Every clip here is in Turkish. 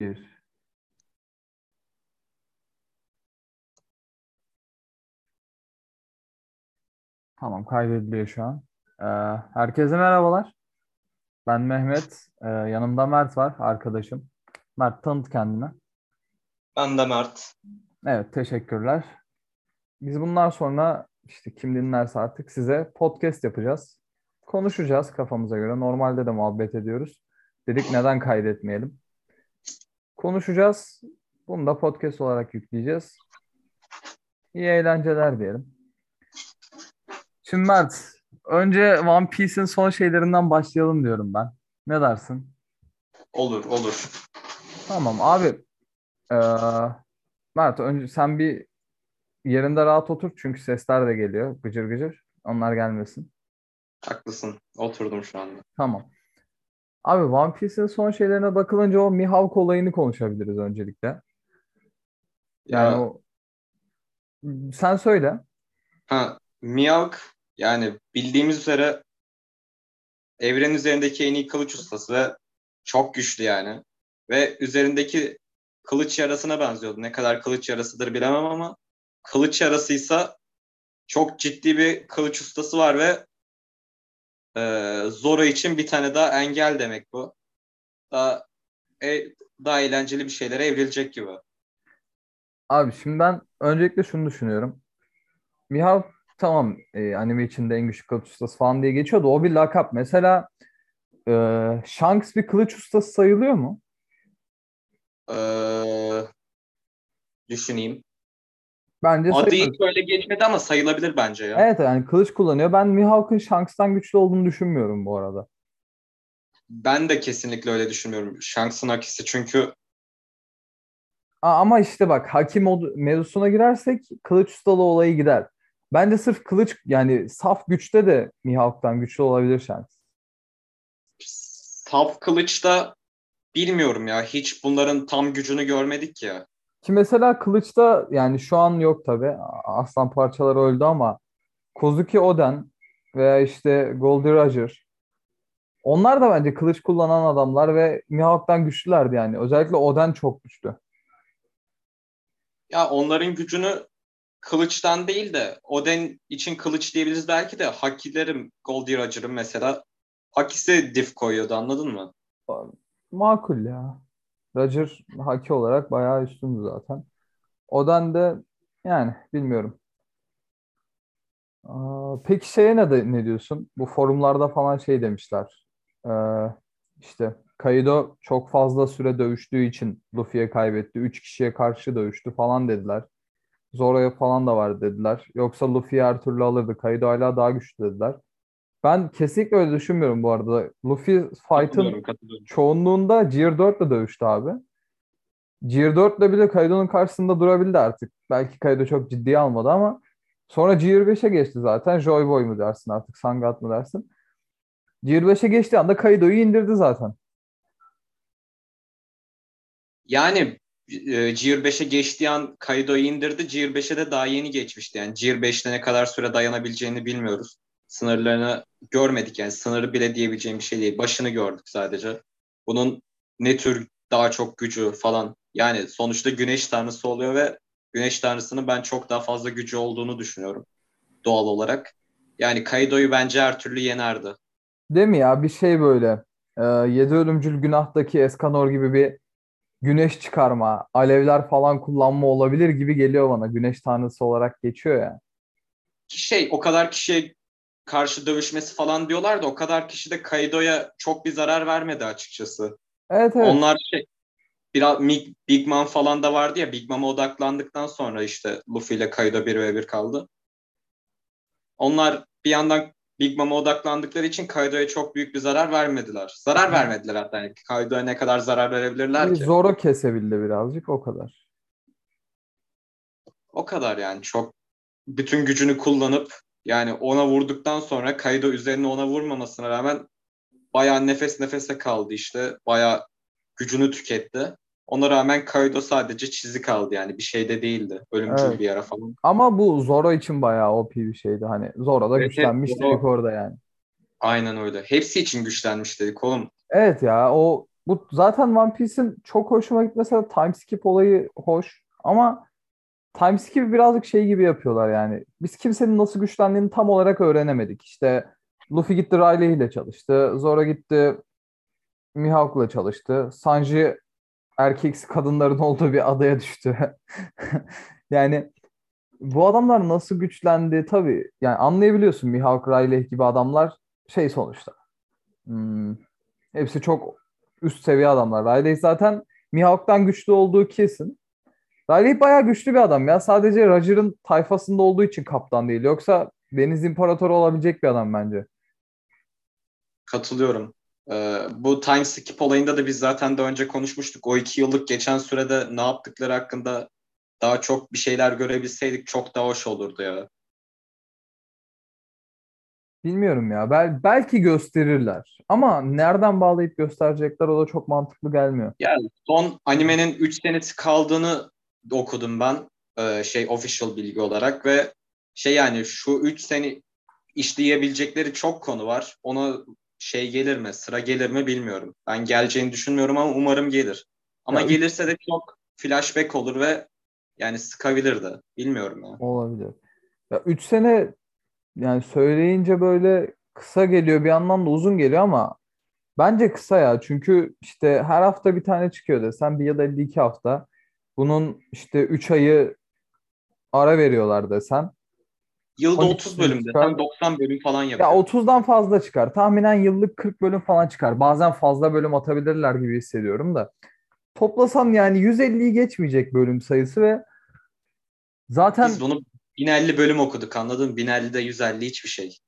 Bir. Tamam kaydediliyor şu an. Ee, herkese merhabalar. Ben Mehmet. Ee, yanımda Mert var arkadaşım. Mert tanıt kendini. Ben de Mert. Evet teşekkürler. Biz bundan sonra işte kim dinlerse artık size podcast yapacağız. Konuşacağız kafamıza göre. Normalde de muhabbet ediyoruz. Dedik neden kaydetmeyelim. Konuşacağız. Bunu da podcast olarak yükleyeceğiz. İyi eğlenceler diyelim. Şimdi Mert, önce One Piece'in son şeylerinden başlayalım diyorum ben. Ne dersin? Olur, olur. Tamam abi. Ee, Mert önce sen bir yerinde rahat otur çünkü sesler de geliyor gıcır gıcır. Onlar gelmesin. Haklısın. Oturdum şu anda. Tamam. Abi One Piece'in son şeylerine bakılınca o Mihawk olayını konuşabiliriz öncelikle. Yani Ya, o sen söyle. ha, Mihawk yani bildiğimiz üzere evren üzerindeki en iyi kılıç ustası ve çok güçlü yani. Ve üzerindeki kılıç yarasına benziyordu. Ne kadar kılıç yarasıdır bilemem ama kılıç yarasıysa çok ciddi bir kılıç ustası var ve e, Zoro için bir tane daha engel demek bu. Daha, e, daha eğlenceli bir şeylere evrilecek gibi. Abi şimdi ben öncelikle şunu düşünüyorum. Mihawk tamam e, anime içinde en güçlü kılıç ustası falan diye geçiyordu. O bir lakap. Mesela e, Shanks bir kılıç ustası sayılıyor mu? Ee, düşüneyim. Bence Adı hiç öyle geçmedi ama sayılabilir bence ya. Evet yani kılıç kullanıyor. Ben Mihawk'ın Shanks'tan güçlü olduğunu düşünmüyorum bu arada. Ben de kesinlikle öyle düşünmüyorum. Shanks'ın akisi çünkü Ama işte bak hakim mevzusuna girersek kılıç ustalı olayı gider. Bence sırf kılıç yani saf güçte de Mihawk'tan güçlü olabilir Shanks. saf kılıçta bilmiyorum ya. Hiç bunların tam gücünü görmedik ya. Ki mesela kılıçta yani şu an yok tabii. A- Aslan parçaları öldü ama Kozuki Oden veya işte Goldie Roger onlar da bence kılıç kullanan adamlar ve Mihawk'tan güçlülerdi yani. Özellikle Oden çok güçlü. Ya onların gücünü kılıçtan değil de Oden için kılıç diyebiliriz belki de Hakilerim Goldie Roger'ın mesela Hakisi diff koyuyordu anladın mı? Makul ya. Roger haki olarak bayağı üstündü zaten. Oden de yani bilmiyorum. Aa, peki şeye ne, de, ne diyorsun? Bu forumlarda falan şey demişler. Ee, işte Kaido çok fazla süre dövüştüğü için Luffy'ye kaybetti. Üç kişiye karşı dövüştü falan dediler. Zoro'ya falan da var dediler. Yoksa Luffy'yi her türlü alırdı. Kaido hala daha güçlü dediler. Ben kesinlikle öyle düşünmüyorum bu arada. Luffy fight'ın çoğunluğunda Gear 4 ile dövüştü abi. Gear 4 ile bile Kaido'nun karşısında durabildi artık. Belki Kaido çok ciddiye almadı ama sonra Gear 5'e geçti zaten. Joy Boy mu dersin artık, Sangat mı dersin? Gear 5'e geçtiği anda Kaido'yu indirdi zaten. Yani e, Gear 5'e geçtiği an Kaido'yu indirdi. Gear 5'e de daha yeni geçmişti. Yani Gear 5'te ne kadar süre dayanabileceğini bilmiyoruz. Sınırlarını görmedik yani. Sınırı bile diyebileceğim bir şey değil. Başını gördük sadece. Bunun ne tür daha çok gücü falan. Yani sonuçta güneş tanrısı oluyor ve güneş tanrısının ben çok daha fazla gücü olduğunu düşünüyorum. Doğal olarak. Yani Kaido'yu bence her türlü yenerdi. Değil mi ya? Bir şey böyle. E, Yedi Ölümcül Günah'taki Eskanor gibi bir güneş çıkarma, alevler falan kullanma olabilir gibi geliyor bana. Güneş tanrısı olarak geçiyor ya. şey o kadar kişiye karşı dövüşmesi falan diyorlar da o kadar kişi de Kaido'ya çok bir zarar vermedi açıkçası. Evet evet. Onlar şey biraz Big, Mom falan da vardı ya Big Mom'a odaklandıktan sonra işte Luffy ile Kaido 1 ve 1 kaldı. Onlar bir yandan Big Mom'a odaklandıkları için Kaido'ya çok büyük bir zarar vermediler. Zarar vermediler hatta. Yani Kaido'ya ne kadar zarar verebilirler Bir ki? Zoro kesebildi birazcık o kadar. O kadar yani çok bütün gücünü kullanıp yani ona vurduktan sonra Kaido üzerine ona vurmamasına rağmen bayağı nefes nefese kaldı işte. Bayağı gücünü tüketti. Ona rağmen Kaido sadece çizi kaldı yani bir şey de değildi. Ölümcül Evet. bir yara falan. Ama bu Zoro için bayağı OP bir şeydi. Hani Zoro da Evet, güçlenmiş evet, dedik orada yani. Aynen öyle. Hepsi için güçlenmiş dedik oğlum. Evet ya o bu zaten One Piece'in çok hoşuma gitmesi de time skip olayı hoş ama time skip birazcık şey gibi yapıyorlar yani. Biz kimsenin nasıl güçlendiğini tam olarak öğrenemedik. İşte Luffy gitti Riley ile çalıştı. Zoro gitti Mihawk'la çalıştı. Sanji erkeksi kadınların olduğu bir adaya düştü. yani bu adamlar nasıl güçlendi tabii yani anlayabiliyorsun Mihawk, Riley gibi adamlar şey sonuçta. Hmm, hepsi çok üst seviye adamlar. Riley zaten Mihawk'tan güçlü olduğu kesin. Riley bayağı güçlü bir adam ya. Sadece Roger'ın tayfasında olduğu için kaptan değil. Yoksa Deniz İmparatoru olabilecek bir adam bence. Katılıyorum. Ee, bu time skip olayında da biz zaten daha önce konuşmuştuk. O iki yıllık geçen sürede ne yaptıkları hakkında daha çok bir şeyler görebilseydik çok daha hoş olurdu ya. Bilmiyorum ya. Bel belki gösterirler. Ama nereden bağlayıp gösterecekler o da çok mantıklı gelmiyor. Yani son animenin 3 senesi kaldığını okudum ben. Ee, şey official bilgi olarak ve şey yani şu 3 sene işleyebilecekleri çok konu var. Onu şey gelir mi, sıra gelir mi bilmiyorum. Ben geleceğini düşünmüyorum ama umarım gelir. Ama ya, gelirse de çok flashback olur ve yani sıkabilir de. Bilmiyorum ya. Olabilir. Ya 3 sene yani söyleyince böyle kısa geliyor bir yandan da uzun geliyor ama bence kısa ya. Çünkü işte her hafta bir tane çıkıyor desen bir ya da 52 hafta. Bunun işte 3 ayı ara veriyorlar desen. Yılda 30 bölüm desen 90 bölüm falan yapıyor. Ya 30'dan fazla çıkar. Tahminen yıllık 40 bölüm falan çıkar. Bazen fazla bölüm atabilirler gibi hissediyorum da. Toplasan yani 150'yi geçmeyecek bölüm sayısı ve zaten Biz bunu 1050 bölüm okuduk anladın mı? 1050'de 150 hiçbir şey.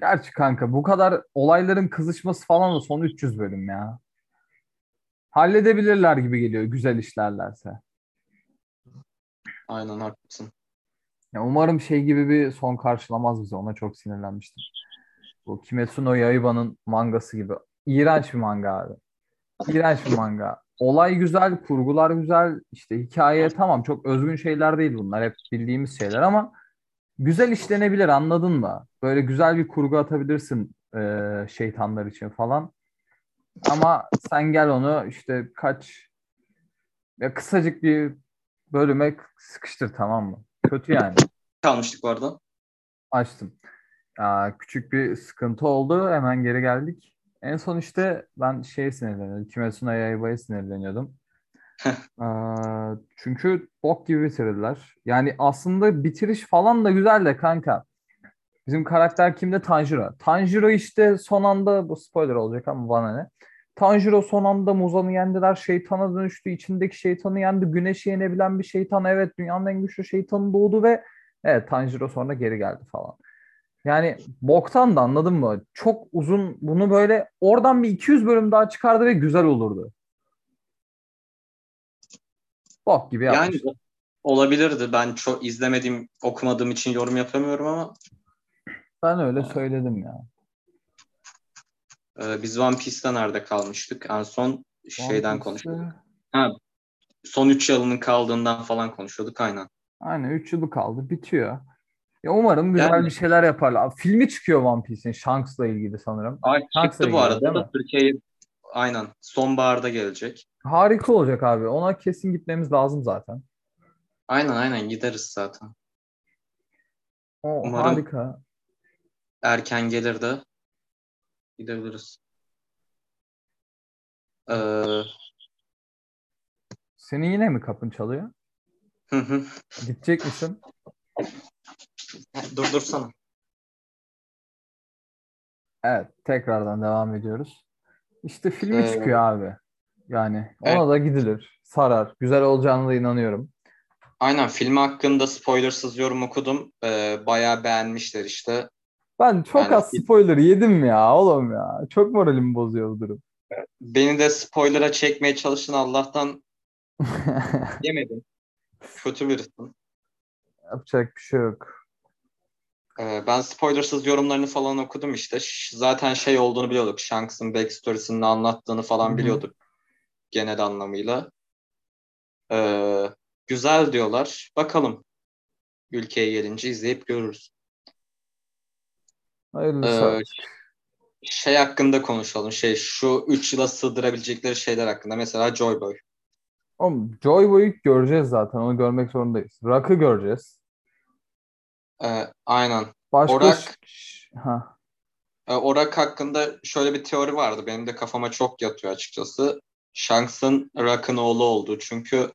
Gerçi kanka bu kadar olayların kızışması falan da son 300 bölüm ya. Halledebilirler gibi geliyor güzel işlerlerse. Aynen haklısın. Ya umarım şey gibi bir son karşılamaz bize. Ona çok sinirlenmiştim. Bu Kimetsu no Yaiba'nın mangası gibi. İğrenç bir manga abi. İğrenç bir manga. Olay güzel, kurgular güzel. İşte hikaye tamam çok özgün şeyler değil bunlar. Hep bildiğimiz şeyler ama güzel işlenebilir anladın mı? Böyle güzel bir kurgu atabilirsin e, şeytanlar için falan. Ama sen gel onu işte kaç ya kısacık bir bölüme sıkıştır tamam mı? Kötü yani. Kalmıştık bu arada. Açtım. Aa, küçük bir sıkıntı oldu. Hemen geri geldik. En son işte ben şeye sinirleniyordum. Kimetsu no Yaiba'ya sinirleniyordum. Aa, çünkü bok gibi bitirdiler. Yani aslında bitiriş falan da güzel de kanka. Bizim karakter kimde? Tanjiro. Tanjiro işte son anda bu spoiler olacak ama bana ne. Tanjiro son anda Muzan'ı yendiler. Şeytana dönüştü. içindeki şeytanı yendi. Güneşi yenebilen bir şeytan. Evet dünyanın en güçlü şeytanı doğdu ve evet Tanjiro sonra geri geldi falan. Yani boktan da anladın mı? Çok uzun bunu böyle oradan bir 200 bölüm daha çıkardı ve güzel olurdu. Bok gibi yapmış. Yani olabilirdi. Ben çok izlemediğim, okumadığım için yorum yapamıyorum ama ben öyle söyledim ya. Ee, biz One Piece'te nerede kalmıştık? En son şeyden konuşuyorduk. Ha, son 3 yılının kaldığından falan konuşuyorduk aynen. Aynen 3 yılı kaldı. Bitiyor. Ya umarım güzel yani, bir şeyler yaparlar. Filmi çıkıyor One Piece'in Shanks'la ilgili sanırım. Ay, çıktı bu arada da Türkiye'ye aynen sonbaharda gelecek. Harika olacak abi. Ona kesin gitmemiz lazım zaten. Aynen aynen gideriz zaten. O Umarım harika. Erken gelir de gidebiliriz. Ee... Senin yine mi kapın çalıyor? Hı hı. Gidecek misin? Dur dursana. Evet, tekrardan devam ediyoruz. İşte filmi ee, çıkıyor abi. Yani ona evet. da gidilir. Sarar. Güzel olacağına da inanıyorum. Aynen film hakkında spoilersız yorum okudum. Ee, bayağı beğenmişler işte. Ben çok yani, az spoiler yedim ya oğlum ya. Çok moralimi bozuyor bu durum. Beni de spoiler'a çekmeye çalışın Allah'tan yemedim. Kötü birisin. Yapacak bir şey yok. Ee, ben spoilersız yorumlarını falan okudum işte. Zaten şey olduğunu biliyorduk. Shanks'ın backstory'sini anlattığını falan Hı-hı. biliyorduk. Genel anlamıyla. Ee, güzel diyorlar. Bakalım. Ülkeye gelince izleyip görürüz. Hayırlısı. Ee, şey hakkında konuşalım. Şey şu 3 yıla sığdırabilecekleri şeyler hakkında. Mesela Joy Boy. Oğlum Joy Boy'u göreceğiz zaten. Onu görmek zorundayız. Rock'ı göreceğiz. Ee, aynen. Başka Orak- ha. Ee, Orak hakkında şöyle bir teori vardı. Benim de kafama çok yatıyor açıkçası. Shanks'ın Rock'ın oğlu olduğu. Çünkü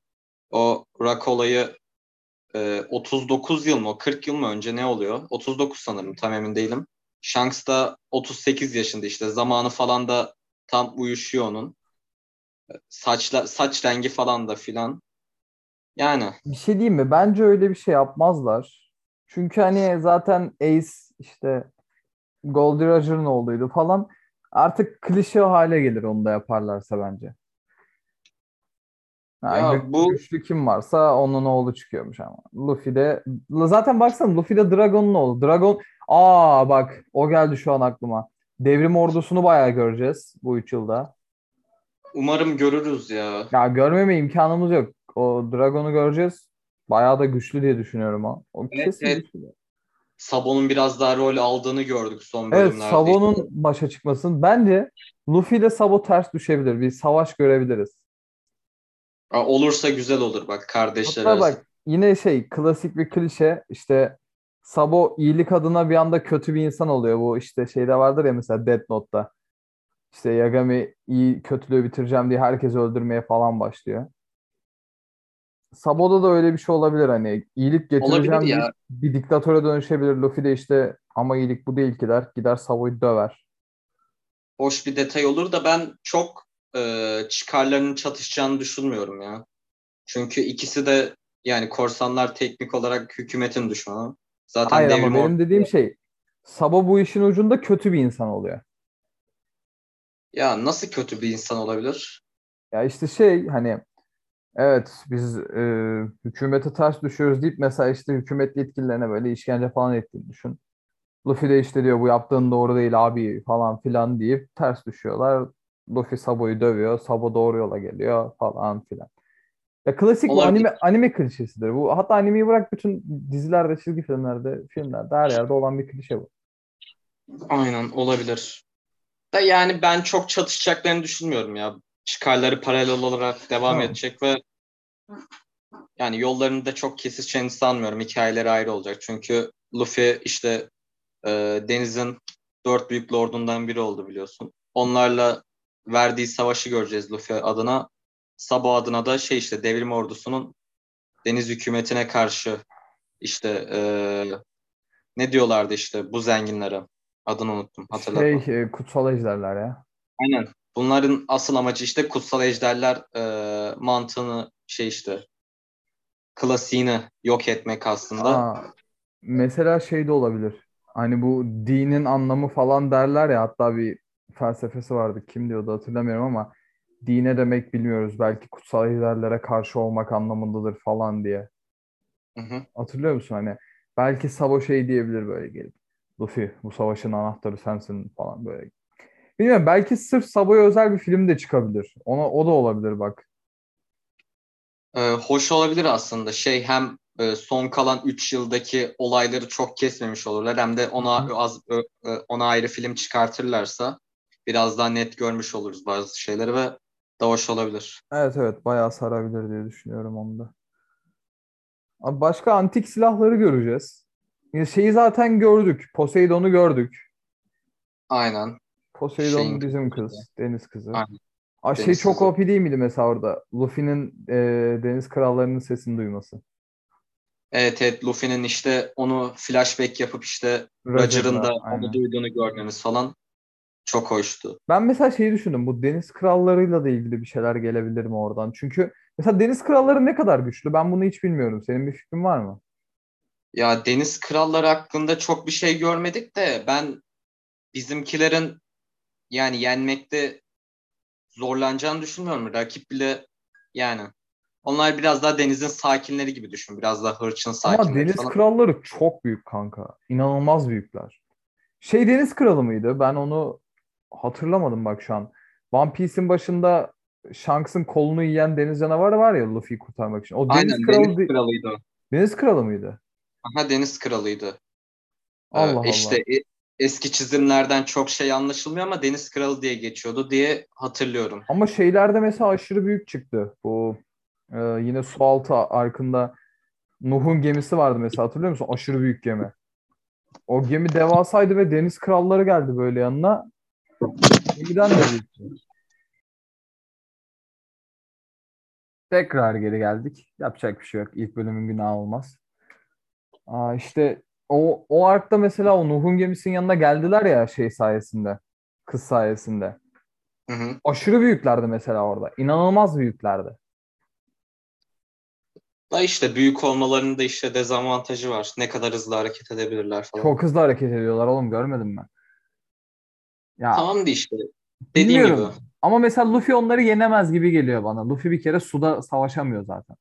o Rock olayı e, 39 yıl mı 40 yıl mı önce ne oluyor? 39 sanırım tam emin değilim. Shanks da 38 yaşında işte. Zamanı falan da tam uyuşuyor onun. Saçla, saç rengi falan da filan. Yani Bir şey diyeyim mi? Bence öyle bir şey yapmazlar. Çünkü hani zaten Ace işte Goldie Roger'ın oğluydu falan. Artık klişe hale gelir onu da yaparlarsa bence. Ha, Ya bu- güçlü kim varsa onun oğlu çıkıyormuş ama. Luffy de zaten baksana Luffy de Dragon'un oğlu. Dragon aa bak o geldi şu an aklıma. Devrim ordusunu bayağı göreceğiz bu üç yılda. umarım görürüz ya. Ya görmeme imkanımız yok. O Dragon'u göreceğiz. Bayağı da güçlü diye düşünüyorum o. O Evet, kesin evet. güçlü. Sabon'un biraz daha rol aldığını gördük son Evet, bölümlerde. Sabo'nun başa çıkmasın. Bence Luffy ile Sabo ters düşebilir. Bir savaş görebiliriz. Aa, Olursa güzel olur bak kardeşler Hatta arası. bak yine şey klasik bir klişe işte Sabo iyilik adına bir anda kötü bir insan oluyor. Bu işte şeyde vardır ya mesela Death Note'da. İşte Yagami iyi kötülüğü bitireceğim diye herkesi öldürmeye falan başlıyor. Sabo'da da öyle bir şey olabilir hani iyilik getireceğim Olabilir ya. deyip bir diktatöre dönüşebilir. Luffy de işte ama iyilik bu değil ki der. Gider Sabo'yu döver. Hoş bir detay olur da ben çok e, çıkarlarının çatışacağını düşünmüyorum ya. Çünkü ikisi de yani korsanlar teknik olarak hükümetin düşmanı. Zaten Hayır ama benim dediğim şey Sabo bu işin ucunda kötü bir insan oluyor. ya nasıl kötü bir insan olabilir? Ya işte şey hani evet biz e, hükümete ters düşüyoruz deyip mesela işte hükümet yetkililerine böyle işkence falan ettiğini düşün. Luffy de işte diyor bu yaptığın doğru değil abi falan filan deyip ters düşüyorlar. Luffy Sabo'yu dövüyor. Sabo doğru yola geliyor falan filan. Ya klasik bu anime anime klişesidir. Bu hatta animeyi bırak bütün dizilerde, çizgi filmlerde, filmlerde her yerde olan bir klişe bu. Aynen olabilir. Da yani ben çok çatışacaklarını düşünmüyorum ya. Çıkarları paralel olarak devam Tamam. edecek ve yani yollarını da çok kesişeceğini sanmıyorum. Hikayeleri ayrı olacak. Çünkü Luffy işte e, denizin dört büyük lordundan biri oldu biliyorsun. Onlarla verdiği savaşı göreceğiz Luffy adına. Sabo adına da şey işte devrim ordusunun deniz hükümetine karşı işte e, ne diyorlardı işte bu zenginlere. Adını unuttum hatırlatma. Şey, e, kutsal ejderler ya. Aynen. Bunların asıl amacı işte kutsal ejderler e, mantığını şey işte klasiğini yok etmek aslında. Aa, mesela şey de olabilir. Hani bu dinin anlamı falan derler ya hatta bir felsefesi vardı. Kim diyordu hatırlamıyorum ama dine demek bilmiyoruz. Belki kutsal ejderlere karşı olmak anlamındadır falan diye. Hı hı. Hatırlıyor musun hani? Belki Sabo şey diyebilir böyle gelip. Luffy bu savaşın anahtarı sensin falan böyle. Bilmiyorum belki sırf Sabo'ya özel bir film de çıkabilir. Ona, o da olabilir bak. E, hoş olabilir aslında. Şey hem e, son kalan 3 yıldaki olayları çok kesmemiş olurlar hem de ona Hı. az ö- ona ayrı film çıkartırlarsa biraz daha net görmüş oluruz bazı şeyleri ve daha hoş olabilir. Evet evet bayağı sarabilir diye düşünüyorum onu da. Abi başka antik silahları göreceğiz. Ya Şeyi zaten gördük. Poseidon'u gördük. Aynen. Poseidon Şeyin bizim kızı. kız, deniz kızı. Aynen. Aa, şey Deniz çok kızı. OP değil miydi mesela orada? Luffy'nin e, deniz krallarının sesini duyması. Evet evet Luffy'nin işte onu flashback yapıp işte Roger'ın da aynen. onu duyduğunu görmemiz falan çok hoştu. Ben mesela şeyi düşündüm. Bu deniz krallarıyla da ilgili bir şeyler gelebilir mi oradan? Çünkü mesela deniz kralları ne kadar güçlü? Ben bunu hiç bilmiyorum. Senin bir fikrin var mı? Ya Deniz Kralları hakkında çok bir şey görmedik de ben bizimkilerin yani yenmekte zorlanacağını düşünmüyorum. Rakip bile yani onlar biraz daha denizin sakinleri gibi düşün. Biraz daha hırçın Ama sakinleri deniz falan. kralları çok büyük kanka. İnanılmaz büyükler. Şey deniz kralı mıydı? Ben onu hatırlamadım bak şu an. One Piece'in başında Shanks'ın kolunu yiyen deniz canavarı var ya Luffy'yi kurtarmak için. O deniz Aynen kralı Deniz de- Kralıydı deniz kralı mıydı? Aha Deniz Kralıydı. Ee, Allah işte Allah. e- eski çizimlerden çok şey anlaşılmıyor ama Deniz Kralı diye geçiyordu diye hatırlıyorum. Ama şeylerde mesela aşırı büyük çıktı. Bu e, yine sualtı arkında Nuh'un gemisi vardı mesela hatırlıyor musun? Aşırı büyük gemi. O gemi devasaydı ve deniz kralları geldi böyle yanına. Gemiden de büyüktü. Tekrar geri geldik. Yapacak bir şey yok. İlk bölümün günahı olmaz. Aa işte o, o arkta mesela o Nuh'un gemisinin yanına geldiler ya şey sayesinde. Kız sayesinde. Hı hı. Aşırı büyüklerdi mesela orada. İnanılmaz büyüklerdi. Da işte büyük olmalarının da işte dezavantajı var. Ne kadar hızlı hareket edebilirler falan. Çok hızlı hareket ediyorlar oğlum görmedim mi? Ya Tamam da işte. Dediğim bilmiyorum. gibi. Ama mesela Luffy onları yenemez gibi geliyor bana. Luffy bir kere suda savaşamıyor zaten.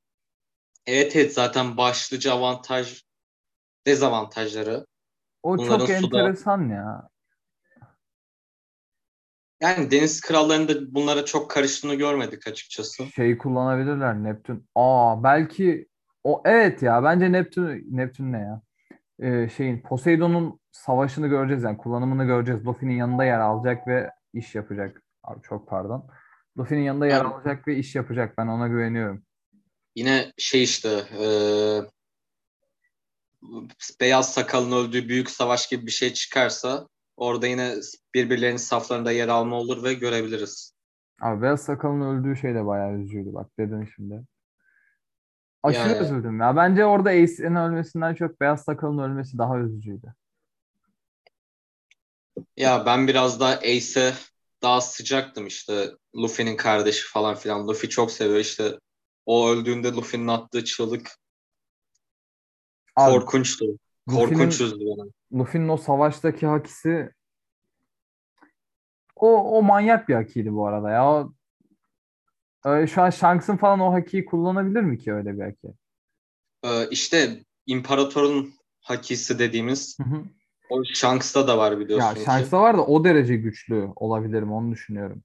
Evet evet zaten başlıca avantaj dezavantajları. O Bunların çok suda- enteresan ya. Yani deniz krallarının da bunlara çok karıştığını görmedik açıkçası. Şeyi kullanabilirler Neptün. Aa belki o evet ya bence Neptün Neptün ne ya? Ee, şeyin Poseidon'un savaşını göreceğiz yani kullanımını göreceğiz. Luffy'nin yanında yer alacak ve iş yapacak. Abi çok pardon. Luffy'nin yanında yer Evet. alacak ve iş yapacak. Ben ona güveniyorum. Yine şey işte eee, beyaz sakalın öldüğü büyük savaş gibi bir şey çıkarsa orada yine birbirlerinin saflarında yer alma olur ve görebiliriz. Abi Beyaz Sakal'ın öldüğü şey de bayağı üzücüydü bak dedin şimdi. Aşırı Yani- üzüldüm ya. Bence orada Ace'in ölmesinden çok Beyaz Sakal'ın ölmesi daha üzücüydü. Ya ben biraz daha Ace'e daha sıcaktım işte Luffy'nin kardeşi falan filan. Luffy çok seviyor işte. O öldüğünde Luffy'nin attığı çığlık Abi, korkunçtu. Korkunç üzdü beni. Luffy'nin o savaştaki hakisi o, o manyak bir hakiydi bu arada ya. Ee, şu an Shanks'ın falan o hakiyi kullanabilir mi ki öyle bir haki? Ee, işte İmparator'un hakisi dediğimiz Hı hı. o Shanks'ta da var biliyorsun Ya. Shanks'ta var da o derece güçlü olabilir mi onu düşünüyorum.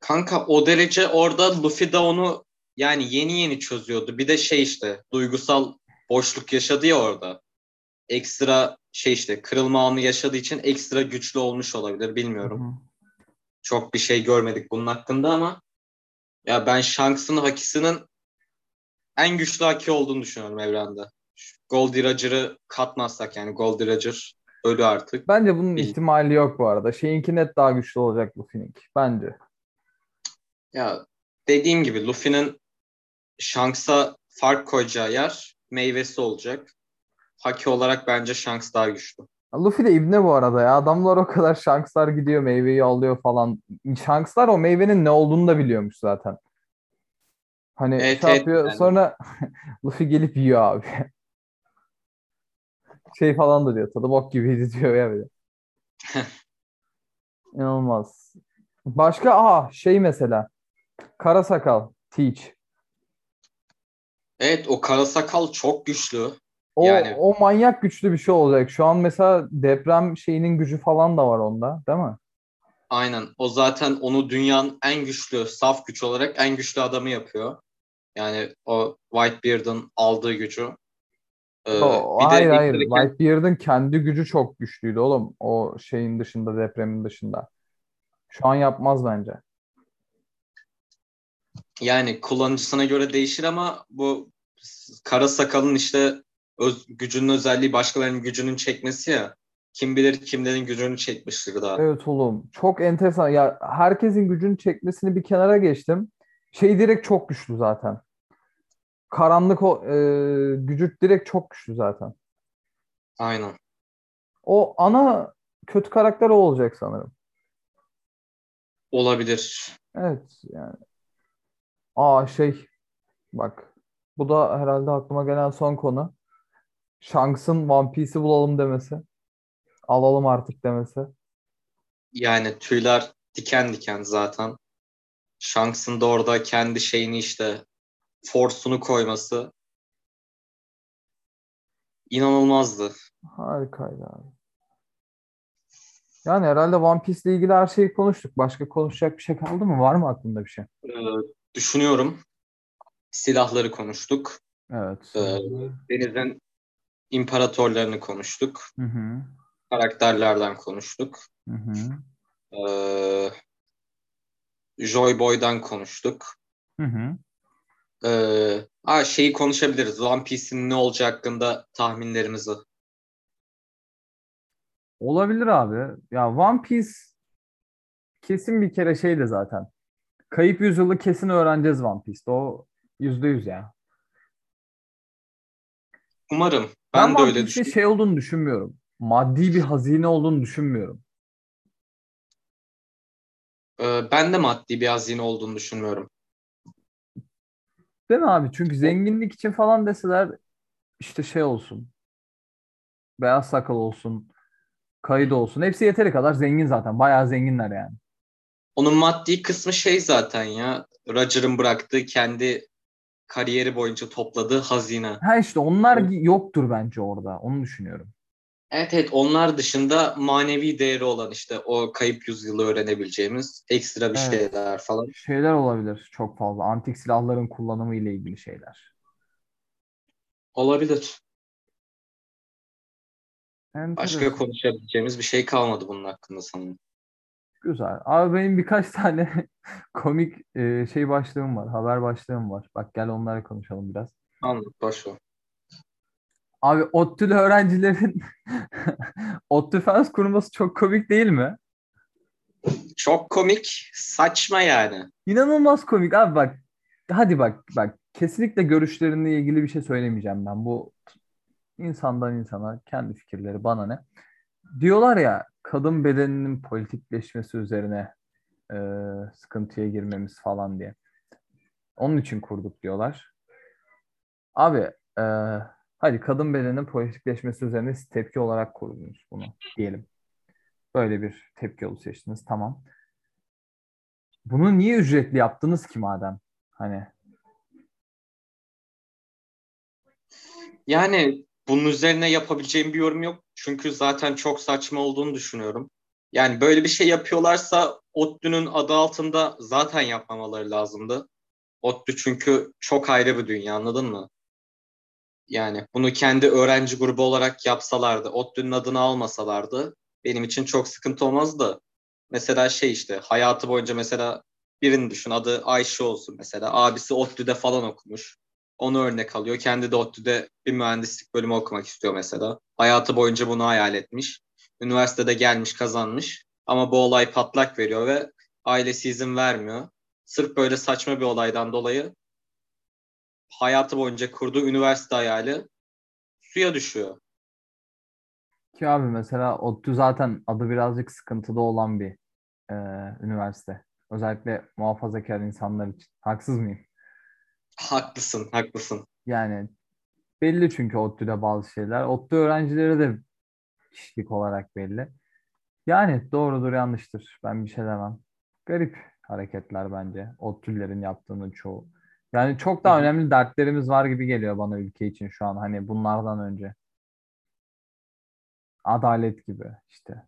Kanka o derece orada Luffy de onu yani yeni yeni çözüyordu. Bir de şey işte duygusal boşluk yaşadı ya orada. Ekstra şey işte kırılma anı yaşadığı için ekstra güçlü olmuş olabilir Hı bilmiyorum. hı. Çok bir şey görmedik bunun hakkında ama ya ben Shanks'ın hakisinin en güçlü haki olduğunu düşünüyorum evrende. Goldie Roger'ı katmazsak yani Goldie Roger ölü artık. Bence bunun Bil- ihtimali yok bu arada. Şeyinki net daha güçlü olacak Luffy'ninki. Bence. Ya dediğim gibi Luffy'nin Shanks'a fark koyacağı yer meyvesi olacak. Haki olarak bence Shanks daha güçlü. Luffy de ibne bu arada ya. Adamlar o kadar Shanks'lar gidiyor meyveyi alıyor falan. Shanks'lar o meyvenin ne olduğunu da biliyormuş zaten. Hani Evet, şey evet, yapıyor yani. sonra Luffy gelip yiyor abi. Şey falan da diyor tadı bok gibiydi diyor ya bir de. İnanılmaz. Başka aha şey mesela. Kara sakal. Teach. Evet o kara sakal çok güçlü. O, Yani- o manyak güçlü bir şey olacak. Şu an mesela deprem şeyinin gücü falan da var onda, değil mi? Aynen. O zaten onu dünyanın en güçlü, saf güç olarak en güçlü adamı yapıyor. Yani o Whitebeard'ın aldığı gücü. Ee, O, bir de hayır hayır. dikdörtgen- Whitebeard'ın kendi gücü çok güçlüydü oğlum. O şeyin dışında, depremin dışında. Şu an yapmaz bence. Yani kullanıcısına göre değişir ama bu kara sakalın işte öz, gücünün özelliği başkalarının gücünün çekmesi ya. Kim bilir kimlerin gücünü çekmiştir daha. Evet oğlum. Çok enteresan. Ya herkesin gücünü çekmesini bir kenara geçtim. Şey direkt çok güçlü zaten. Karanlık o e, gücü direkt çok güçlü zaten. Aynen. O ana kötü karakter o olacak sanırım. Olabilir. Evet yani. Aa şey bak bu da herhalde aklıma gelen son konu. Shanks'ın One Piece'i bulalım demesi. Alalım artık demesi. Yani tüyler diken diken zaten. Shanks'ın da orada kendi şeyini işte force'unu koyması inanılmazdı. Harikaydı abi. Yani herhalde One Piece ile ilgili her şeyi konuştuk. Başka konuşacak bir şey kaldı mı? Var mı aklında bir şey? Ee, düşünüyorum. Silahları konuştuk. Evet. Ee, Deniz'in imparatorlarını konuştuk. Hı hı. karakterlerden konuştuk. Hı hı. Ee, Joy Boy'dan konuştuk. Hı hı. Ee, ha, şeyi konuşabiliriz. One Piece'in ne olacağı hakkında tahminlerimizi. Olabilir abi. Ya One Piece kesin bir kere şeydi zaten. Kayıp yüzyılı kesin öğreneceğiz One Piece'te. O yüzde yüz ya. Umarım. Ben, Ben de öyle Piece'in düşünüyorum. şey olduğunu düşünmüyorum. Maddi bir hazine olduğunu düşünmüyorum. Ee, ben de maddi bir hazine olduğunu düşünmüyorum. Değil mi abi? Çünkü zenginlik için falan deseler işte şey olsun. Beyaz sakal olsun. Kayıt olsun. Hepsi yeteri kadar zengin zaten. Bayağı zenginler yani. Onun maddi kısmı şey zaten ya. Roger'ın bıraktığı kendi kariyeri boyunca topladığı hazine. Ha işte onlar yoktur bence orada. Onu düşünüyorum. Evet evet onlar dışında manevi değeri olan işte o kayıp yüzyılı öğrenebileceğimiz ekstra bir Evet. şeyler falan. Şeyler olabilir çok fazla. Antik silahların kullanımı ile ilgili şeyler. Olabilir. Enteresan. Başka konuşabileceğimiz bir şey kalmadı bunun hakkında sanırım. Güzel. Abi benim birkaç tane komik e, şey başlığım var. Haber başlığım var. Bak gel onlara konuşalım biraz. Anladım. Ver. Abi ODTÜ'lü öğrencilerin ODTÜ Fens kurması çok komik değil mi? Çok komik, saçma yani. İnanılmaz komik abi bak. Hadi bak bak kesinlikle görüşlerinle ilgili bir şey söylemeyeceğim ben. Bu insandan insana kendi fikirleri bana ne. Diyorlar ya kadın bedeninin politikleşmesi üzerine e, sıkıntıya girmemiz falan diye. Onun için kurduk diyorlar. Abi e, hadi kadın bedeninin politikleşmesi üzerine tepki olarak kurdunuz bunu diyelim. Böyle bir tepki yolu seçtiniz tamam. Bunu niye ücretli yaptınız ki madem? Hani Yani bunun üzerine yapabileceğim bir yorum yok. Çünkü zaten çok saçma olduğunu düşünüyorum. Yani böyle bir şey yapıyorlarsa ODTÜ'nün adı altında zaten yapmamaları lazımdı. ODTÜ çünkü çok ayrı bir dünya anladın mı? Yani bunu kendi öğrenci grubu olarak yapsalardı, ODTÜ'nün adını almasalardı benim için çok sıkıntı olmazdı. Mesela şey işte hayatı boyunca mesela birini düşün adı Ayşe olsun mesela. Abisi ODTÜ'de falan okumuş. Onu örnek alıyor. Kendi de bir mühendislik bölümü okumak istiyor mesela. Hayatı boyunca bunu hayal etmiş. Üniversitede gelmiş kazanmış. Ama bu olay patlak veriyor ve ailesi izin vermiyor. Sırf böyle saçma bir olaydan dolayı hayatı boyunca kurduğu üniversite hayali suya düşüyor. ki abi mesela ODTÜ zaten adı birazcık sıkıntıda olan bir e, üniversite. Özellikle muhafazakar insanlar için. Haksız mıyım? Haklısın, haklısın. Yani belli çünkü ODTÜ'de bazı şeyler. ODTÜ öğrencileri de kişilik olarak belli. Yani doğrudur yanlıştır. Ben bir şey demem. Garip hareketler bence. ODTÜ'lerin yaptığının çoğu. Yani çok daha önemli dertlerimiz var gibi geliyor bana ülke için şu an. Hani bunlardan önce. Adalet gibi işte.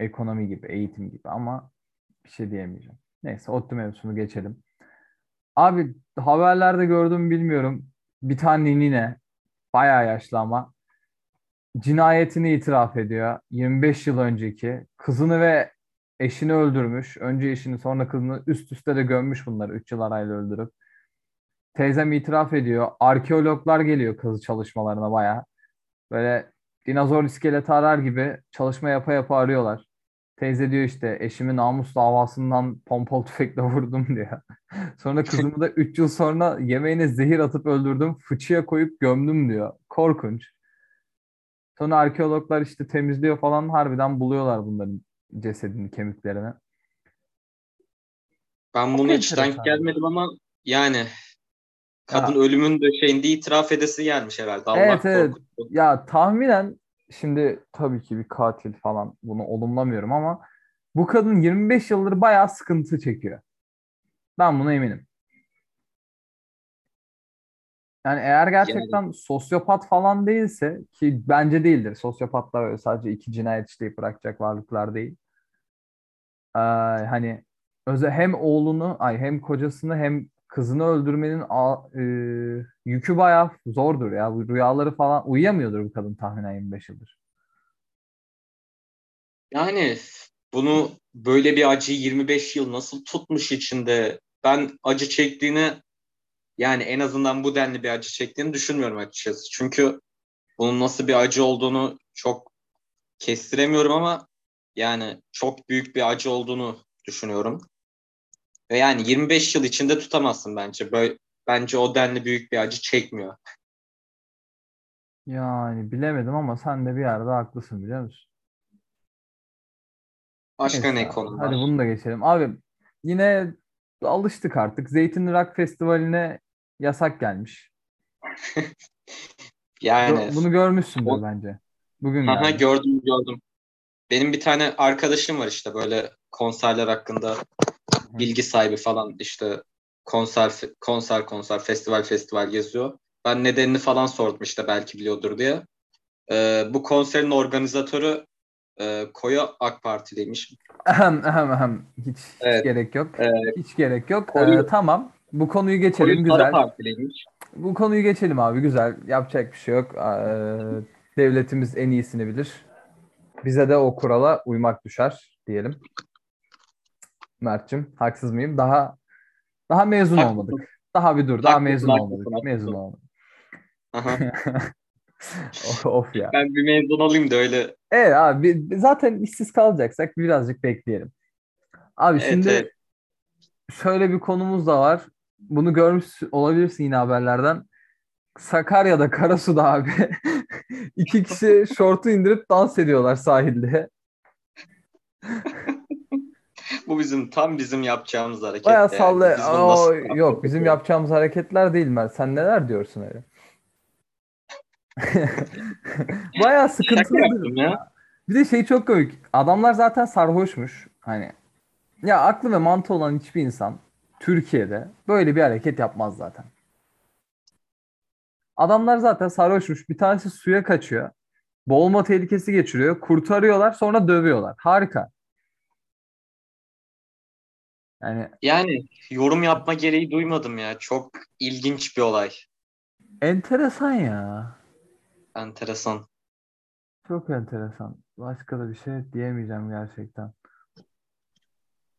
Ekonomi gibi, eğitim gibi ama bir şey diyemeyeceğim. Neyse ODTÜ mevzusunu geçelim. Abi haberlerde gördüm bilmiyorum. Bir tane nine bayağı yaşlı ama cinayetini itiraf ediyor. 25 yıl önceki kızını ve eşini öldürmüş. Önce eşini sonra kızını üst üste de gömmüş bunları 3 yıl arayla öldürüp. Teyzem itiraf ediyor. Arkeologlar geliyor kazı çalışmalarına bayağı. Böyle dinozor iskeleti arar gibi çalışma yapa yapa arıyorlar. Teyze diyor işte eşimi namus davasından pompalı tüfekle vurdum diyor. Sonra kızımı da 3 yıl sonra yemeğine zehir atıp öldürdüm. Fıçıya koyup gömdüm diyor. Korkunç. Sonra arkeologlar işte temizliyor falan harbiden buluyorlar bunların cesedini, kemiklerini. Ben bunu hiç denk gelmedim ama yani kadın ölümün döşeğinde itiraf edesi gelmiş herhalde. Allah Evet, evet. Ya tahminen şimdi tabii ki bir katil falan bunu olumlamıyorum ama bu kadın 25 yıldır bayağı sıkıntı çekiyor. Ben buna eminim. Yani eğer gerçekten sosyopat falan değilse ki bence değildir. Sosyopatlar öyle sadece iki cinayet işleyip bırakacak varlıklar değil. Ee, hani özel hem oğlunu ay hem kocasını hem kızını öldürmenin e, yükü bayağı zordur ya. Rüyaları falan uyuyamıyordur bu kadın tahminen 25 yıldır. Yani bunu böyle bir acıyı 25 yıl nasıl tutmuş içinde? Ben acı çektiğini yani en azından bu denli bir acı çektiğini düşünmüyorum açıkçası. Çünkü bunun nasıl bir acı olduğunu çok kestiremiyorum ama yani çok büyük bir acı olduğunu düşünüyorum. Ve yani 25 yıl içinde tutamazsın bence. Böyle, bence o denli büyük bir acı çekmiyor. Yani bilemedim ama sen de bir yerde haklısın biliyor musun? Başka Neyse ne konu Hadi var? bunu da geçelim. Abi yine alıştık artık. Zeytin Rock Festivali'ne yasak gelmiş. Yani Bunu görmüşsündür O- bence. Bugün aha, gördüm gördüm. Benim bir tane arkadaşım var işte böyle konserler hakkında bilgi sahibi falan işte konser konser konser festival festival geziyor. Ben nedenini falan sordum işte belki biliyordur diye. Ee, bu konserin organizatörü e, Koya AK Partiliymiş. Ahem, ahem, ahem. Hiç, hiç Evet. gerek yok. Ee, Hiç gerek yok. Koyu- Ee, tamam. Bu konuyu geçelim. Koyu Güzel. Partiliymiş. Bu konuyu geçelim abi. Güzel. Yapacak bir şey yok. Ee, devletimiz en iyisini bilir. Bize de o kurala uymak düşer diyelim. Mert'cim haksız mıyım? Daha daha mezun Haklısın. olmadık. Daha bir dur. Daha Haklısın, mezun haklısın, olmadık. haklısın. Mezun olmadık. Of, ya. Ben bir mezun olayım da öyle. Evet abi bi- zaten işsiz kalacaksak birazcık bekleyelim. Abi Evet, şimdi evet. şöyle bir konumuz da var. Bunu görmüş olabilirsin yine haberlerden. Sakarya'da Karasu'da abi iki kişi şortu indirip dans ediyorlar sahilde. Bu bizim tam bizim yapacağımız hareket. Yani. salla. Biz bunu Oo, nasıl yok bizim ya? yapacağımız hareketler değil Mert. Sen neler diyorsun öyle? Şaka sıkıntılı. ya. Bir de şey çok komik. Adamlar zaten sarhoşmuş. Hani ya aklı ve mantığı olan hiçbir insan Türkiye'de böyle bir hareket yapmaz zaten. Adamlar zaten sarhoşmuş. Bir tanesi suya kaçıyor. Boğulma tehlikesi geçiriyor. Kurtarıyorlar sonra dövüyorlar. Harika. Yani Yani yorum yapma gereği duymadım ya. Çok ilginç bir olay. enteresan ya. Enteresan. Çok enteresan. Başka da bir şey diyemeyeceğim gerçekten.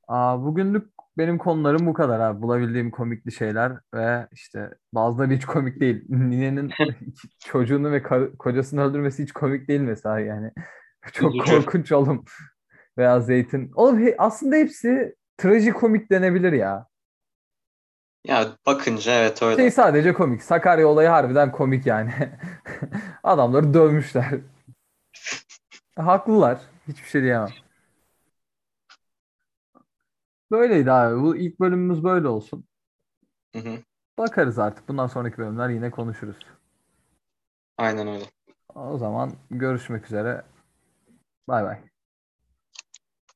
Aa, bugünlük benim konularım bu kadar abi. Bulabildiğim komikli şeyler ve işte bazıları hiç komik değil. Ninenin çocuğunu ve kar- kocasını öldürmesi hiç komik değil mesela yani. Çok korkunç oğlum. Veya Zeytin. Oğlum he- aslında hepsi trajikomik denebilir ya. Ya bakınca evet öyle. Şey sadece komik. Sakarya olayı harbiden komik yani. Adamları dövmüşler. Haklılar. Hiçbir şey diyemem. Böyleydi abi. Bu ilk bölümümüz böyle olsun. Hı hı. Bakarız artık. Bundan sonraki bölümler yine konuşuruz. Aynen öyle. O zaman görüşmek üzere. Bay bay.